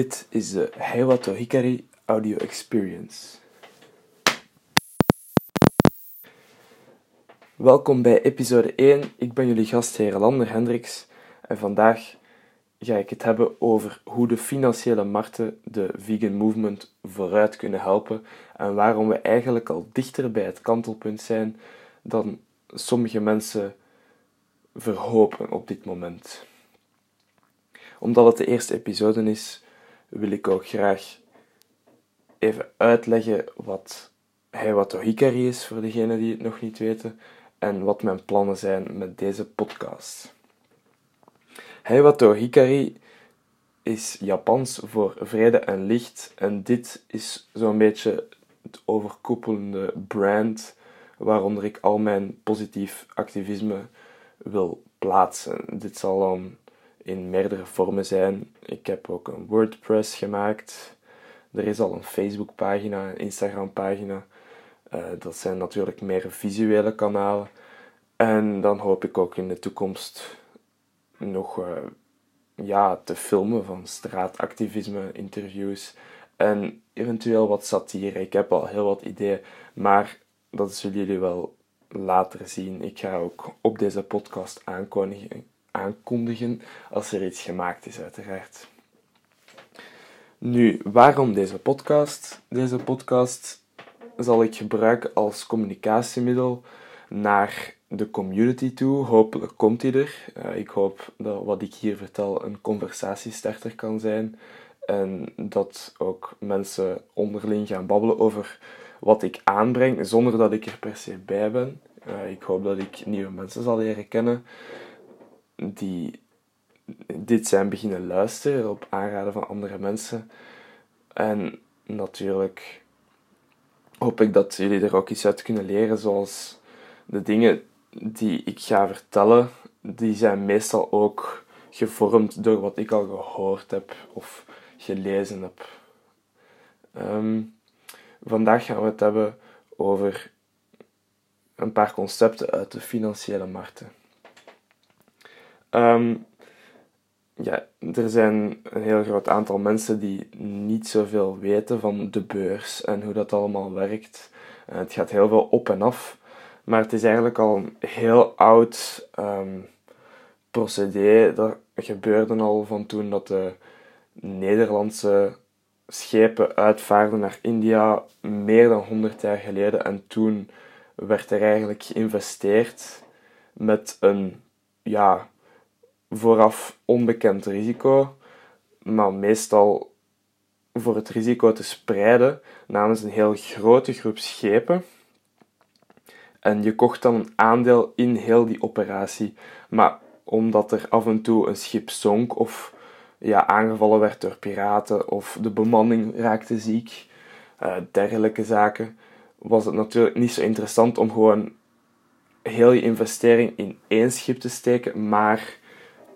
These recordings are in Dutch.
Dit is de Heiwato Hikari Audio Experience. Welkom bij episode 1. Ik ben jullie gastheer Lander Hendricks en vandaag ga ik het hebben over hoe de financiële markten de vegan movement vooruit kunnen helpen en waarom we eigenlijk al dichter bij het kantelpunt zijn dan sommige mensen verhopen op dit moment. Omdat het de eerste episode is, wil ik ook graag even uitleggen wat Heiwato Hikari is voor degenen die het nog niet weten en wat mijn plannen zijn met deze podcast. Heiwato Hikari is Japans voor vrede en licht en dit is zo'n beetje het overkoepelende brand waaronder ik al mijn positief activisme wil plaatsen. Dit zal dan in meerdere vormen zijn. Ik heb ook een WordPress gemaakt. Er is al een Facebookpagina, een Instagram-pagina. Uh, dat zijn natuurlijk meer visuele kanalen. En dan hoop ik ook in de toekomst nog uh, ja, te filmen van straatactivisme, interviews en eventueel wat satire. Ik heb al heel wat ideeën, maar dat zullen jullie wel later zien. Ik ga ook op deze podcast aankondigen, aankondigen als er iets gemaakt is, uiteraard. Nu, waarom deze podcast? Deze podcast zal ik gebruiken als communicatiemiddel naar de community toe. Hopelijk komt die er. Uh, ik hoop dat wat ik hier vertel een conversatiestarter kan zijn. En dat ook mensen onderling gaan babbelen over wat ik aanbreng, zonder dat ik er per se bij ben. Uh, ik hoop dat ik nieuwe mensen zal leren kennen die dit zijn beginnen luisteren op aanraden van andere mensen. En natuurlijk hoop ik dat jullie er ook iets uit kunnen leren, zoals de dingen die ik ga vertellen, die zijn meestal ook gevormd door wat ik al gehoord heb of gelezen heb. Um, vandaag gaan we het hebben over een paar concepten uit de financiële markten. Um, ja, er zijn een heel groot aantal mensen die niet zoveel weten van de beurs en hoe dat allemaal werkt. Uh, het gaat heel veel op en af, maar het is eigenlijk al een heel oud um, procedé. Dat gebeurde al van toen dat de Nederlandse schepen uitvaarden naar India meer dan 100 jaar geleden. En toen werd er eigenlijk geïnvesteerd met een ja, vooraf onbekend risico, maar meestal voor het risico te spreiden namens een heel grote groep schepen. En je kocht dan een aandeel in heel die operatie. Maar omdat er af en toe een schip zonk of ja, aangevallen werd door piraten of de bemanning raakte ziek, uh, dergelijke zaken, was het natuurlijk niet zo interessant om gewoon heel je investering in één schip te steken, maar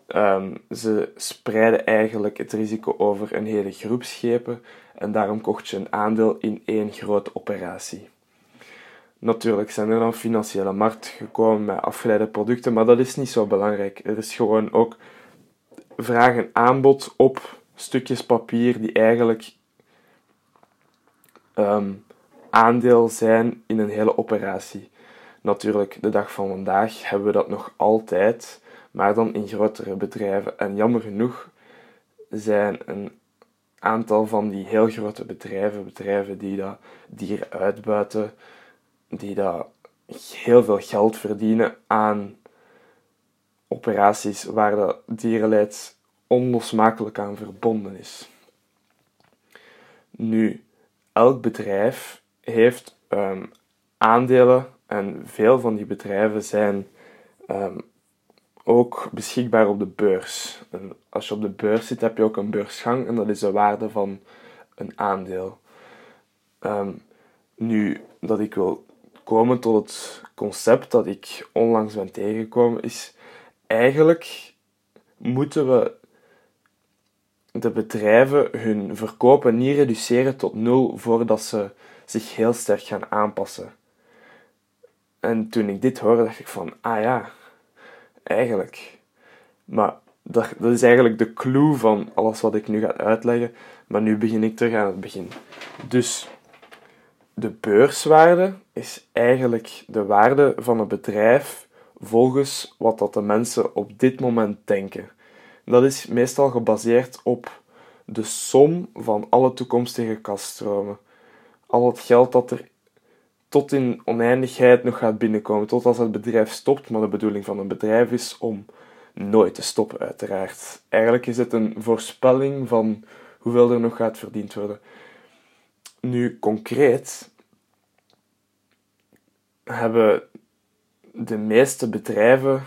um, ze spreiden eigenlijk het risico over een hele groep schepen en daarom kocht je een aandeel in één grote operatie. Natuurlijk zijn er dan financiële markt gekomen met afgeleide producten, maar dat is niet zo belangrijk. Er is gewoon ook vraag en aanbod op stukjes papier die eigenlijk um, aandeel zijn in een hele operatie. Natuurlijk, de dag van vandaag hebben we dat nog altijd, maar dan in grotere bedrijven. En jammer genoeg zijn een aantal van die heel grote bedrijven, bedrijven die dat dieren uitbuiten, die dat heel veel geld verdienen aan operaties waar dat dierenleid onlosmakelijk aan verbonden is. Nu, elk bedrijf heeft um, aandelen en veel van die bedrijven zijn um, ook beschikbaar op de beurs. En als je op de beurs zit, heb je ook een beursgang en dat is de waarde van een aandeel. Um, nu, dat ik wil komen tot het concept dat ik onlangs ben tegengekomen, is eigenlijk moeten we de bedrijven hun verkopen niet reduceren tot nul voordat ze zich heel sterk gaan aanpassen. En toen ik dit hoorde, dacht ik van, ah ja, eigenlijk. Maar dat, dat is eigenlijk de clue van alles wat ik nu ga uitleggen. Maar nu begin ik terug aan het begin. Dus de beurswaarde is eigenlijk de waarde van een bedrijf volgens wat dat de mensen op dit moment denken. Dat is meestal gebaseerd op de som van alle toekomstige kaststromen. Al het geld dat er tot in oneindigheid nog gaat binnenkomen, tot als het bedrijf stopt. Maar de bedoeling van een bedrijf is om nooit te stoppen, uiteraard. Eigenlijk is het een voorspelling van hoeveel er nog gaat verdiend worden. Nu, concreet hebben de meeste bedrijven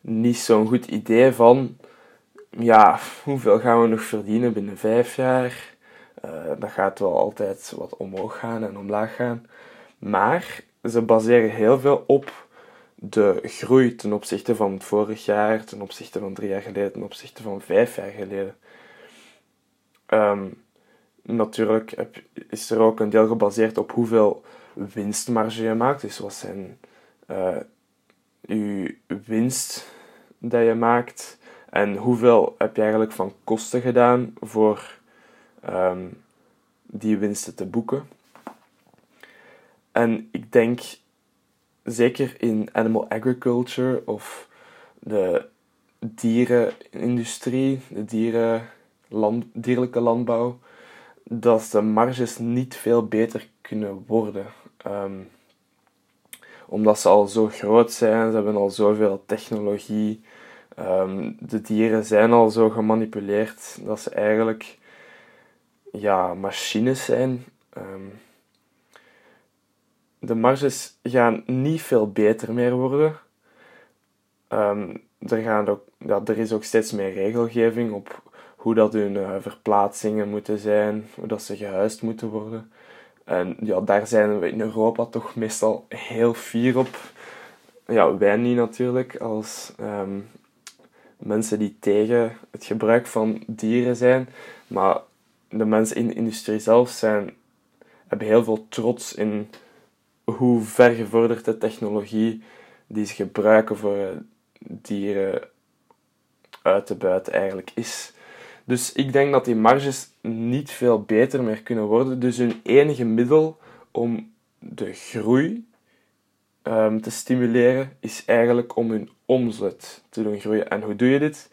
niet zo'n goed idee van ja, hoeveel gaan we nog verdienen binnen vijf jaar? Uh, dat gaat wel altijd wat omhoog gaan en omlaag gaan. Maar ze baseren heel veel op de groei ten opzichte van het vorig jaar, ten opzichte van drie jaar geleden, ten opzichte van vijf jaar geleden. Um, natuurlijk heb, is er ook een deel gebaseerd op hoeveel winstmarge je maakt. Dus wat zijn uh, je winst dat je maakt en hoeveel heb je eigenlijk van kosten gedaan voor um, die winsten te boeken. En ik denk zeker in animal agriculture of de dierenindustrie, de land, dierlijke landbouw, dat de marges niet veel beter kunnen worden. Um, omdat ze al zo groot zijn, ze hebben al zoveel technologie. Um, de dieren zijn al zo gemanipuleerd dat ze eigenlijk ja, machines zijn. Um, de marges gaan niet veel beter meer worden. Um, er, gaan ook, ja, er is ook steeds meer regelgeving op hoe dat hun uh, verplaatsingen moeten zijn, hoe dat ze gehuisd moeten worden. En ja, daar zijn we in Europa toch meestal heel fier op. Ja, wij niet natuurlijk, als um, mensen die tegen het gebruik van dieren zijn. Maar de mensen in de industrie zelf zijn, hebben heel veel trots in hoe vergevorderde technologie die ze gebruiken voor eh, dieren uit te buiten eigenlijk is. Dus ik denk dat die marges niet veel beter meer kunnen worden. Dus hun enige middel om de groei um, te stimuleren is eigenlijk om hun omzet te doen groeien. En hoe doe je dit?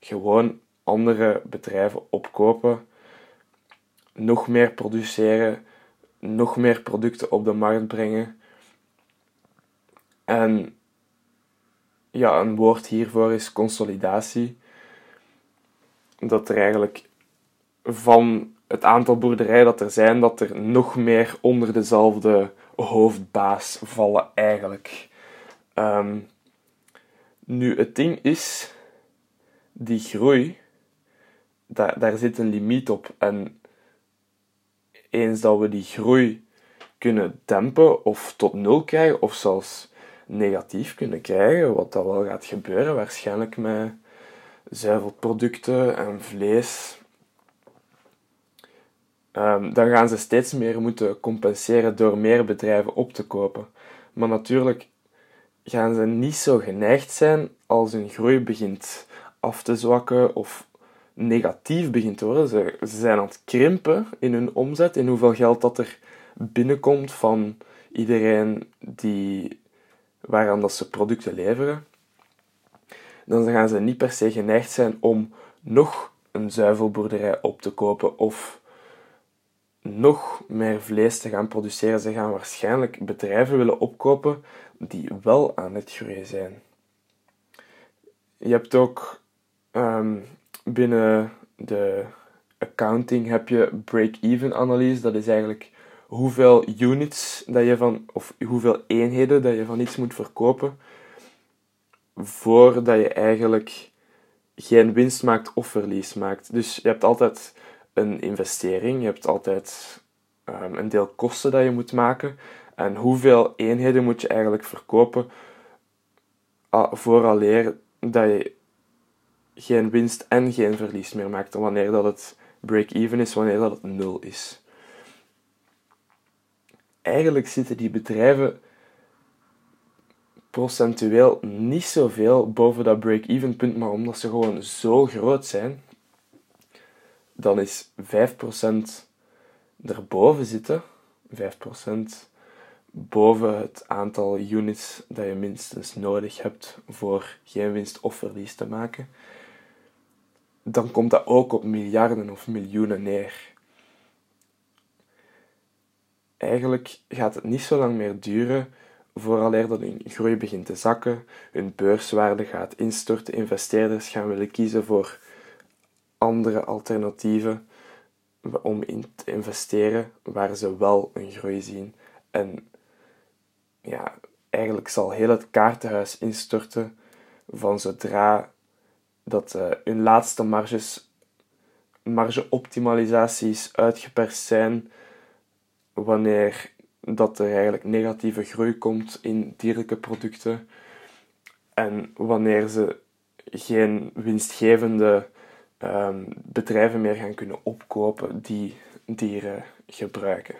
Gewoon andere bedrijven opkopen, nog meer produceren, nog meer producten op de markt brengen. En ja, een woord hiervoor is consolidatie. Dat er eigenlijk van het aantal boerderijen dat er zijn, dat er nog meer onder dezelfde hoofdbaas vallen eigenlijk. Um, nu, het ding is, die groei, daar, daar zit een limiet op. En eens dat we die groei kunnen dempen of tot nul krijgen, of zelfs negatief kunnen krijgen, wat dat wel gaat gebeuren, waarschijnlijk met zuivelproducten en vlees, um, dan gaan ze steeds meer moeten compenseren door meer bedrijven op te kopen. Maar natuurlijk gaan ze niet zo geneigd zijn als hun groei begint af te zwakken of negatief begint te worden. Ze, ze zijn aan het krimpen in hun omzet, in hoeveel geld dat er binnenkomt van iedereen die, waaraan dat ze producten leveren. Dan gaan ze niet per se geneigd zijn om nog een zuivelboerderij op te kopen of nog meer vlees te gaan produceren. Ze gaan waarschijnlijk bedrijven willen opkopen die wel aan het groeien zijn. Je hebt ook um, binnen de accounting heb je break-even analyse. Dat is eigenlijk hoeveel units dat je van, of hoeveel eenheden dat je van iets moet verkopen voordat je eigenlijk geen winst maakt of verlies maakt. Dus je hebt altijd een investering, je hebt altijd um, een deel kosten dat je moet maken. En hoeveel eenheden moet je eigenlijk verkopen vooraleer dat je geen winst en geen verlies meer maakt. Wanneer dat het break-even is, wanneer dat het nul is. Eigenlijk zitten die bedrijven procentueel niet zoveel boven dat break-even punt, maar omdat ze gewoon zo groot zijn, dan is 5% erboven zitten, 5% boven het aantal units dat je minstens nodig hebt voor geen winst of verlies te maken, dan komt dat ook op miljarden of miljoenen neer. Eigenlijk gaat het niet zo lang meer duren vooraleer dat hun groei begint te zakken, hun beurswaarde gaat instorten, investeerders gaan willen kiezen voor andere alternatieven om in te investeren waar ze wel een groei zien. En ja, eigenlijk zal heel het kaartenhuis instorten van zodra dat uh, hun laatste marges, margeoptimalisaties uitgeperst zijn, wanneer dat er eigenlijk negatieve groei komt in dierlijke producten en wanneer ze geen winstgevende um, bedrijven meer gaan kunnen opkopen die dieren gebruiken.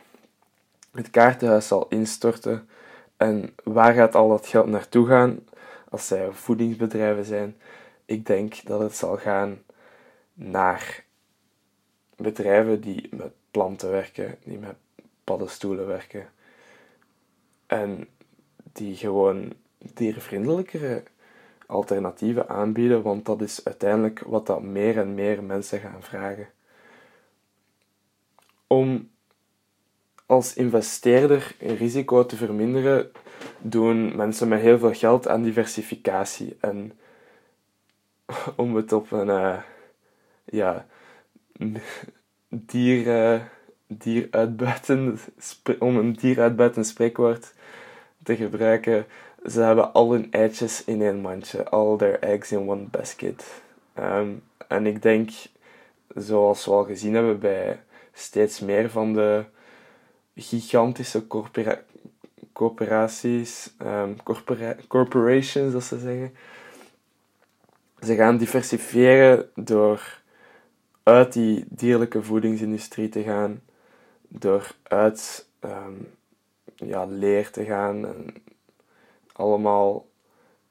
Het kaartenhuis zal instorten en waar gaat al dat geld naartoe gaan als zij voedingsbedrijven zijn? Ik denk dat het zal gaan naar bedrijven die met planten werken, die met paddenstoelen werken en die gewoon diervriendelijkere alternatieven aanbieden, want dat is uiteindelijk wat dat meer en meer mensen gaan vragen. Om als investeerder risico te verminderen, doen mensen met heel veel geld aan diversificatie. En om het op een uh, ja, dier, uh, dier uitbuiten, om een dier uitbuiten spreekwoord te gebruiken, ze hebben al hun eitjes in één mandje. All their eggs in one basket. Ehm, en ik denk, zoals we al gezien hebben bij steeds meer van de gigantische corpora corporaties, um, corporations, dat ze zeggen. Ze gaan diversifiëren door uit die dierlijke voedingsindustrie te gaan, door uit um, ja, leer te gaan en allemaal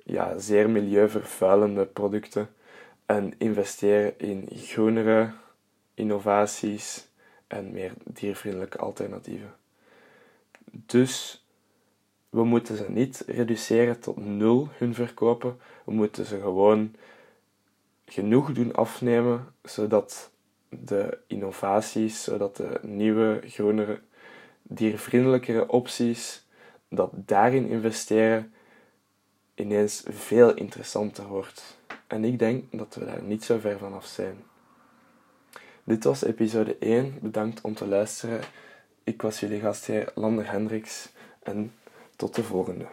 ja, zeer milieuvervuilende producten en investeren in groenere innovaties en meer diervriendelijke alternatieven. Dus we moeten ze niet reduceren tot nul hun verkopen. We moeten ze gewoon genoeg doen afnemen zodat de innovaties, zodat de nieuwe, groenere, diervriendelijkere opties, dat daarin investeren ineens veel interessanter wordt. En ik denk dat we daar niet zo ver vanaf zijn. Dit was episode 1. Bedankt om te luisteren. Ik was jullie gastheer Lander Hendricks en tot de volgende.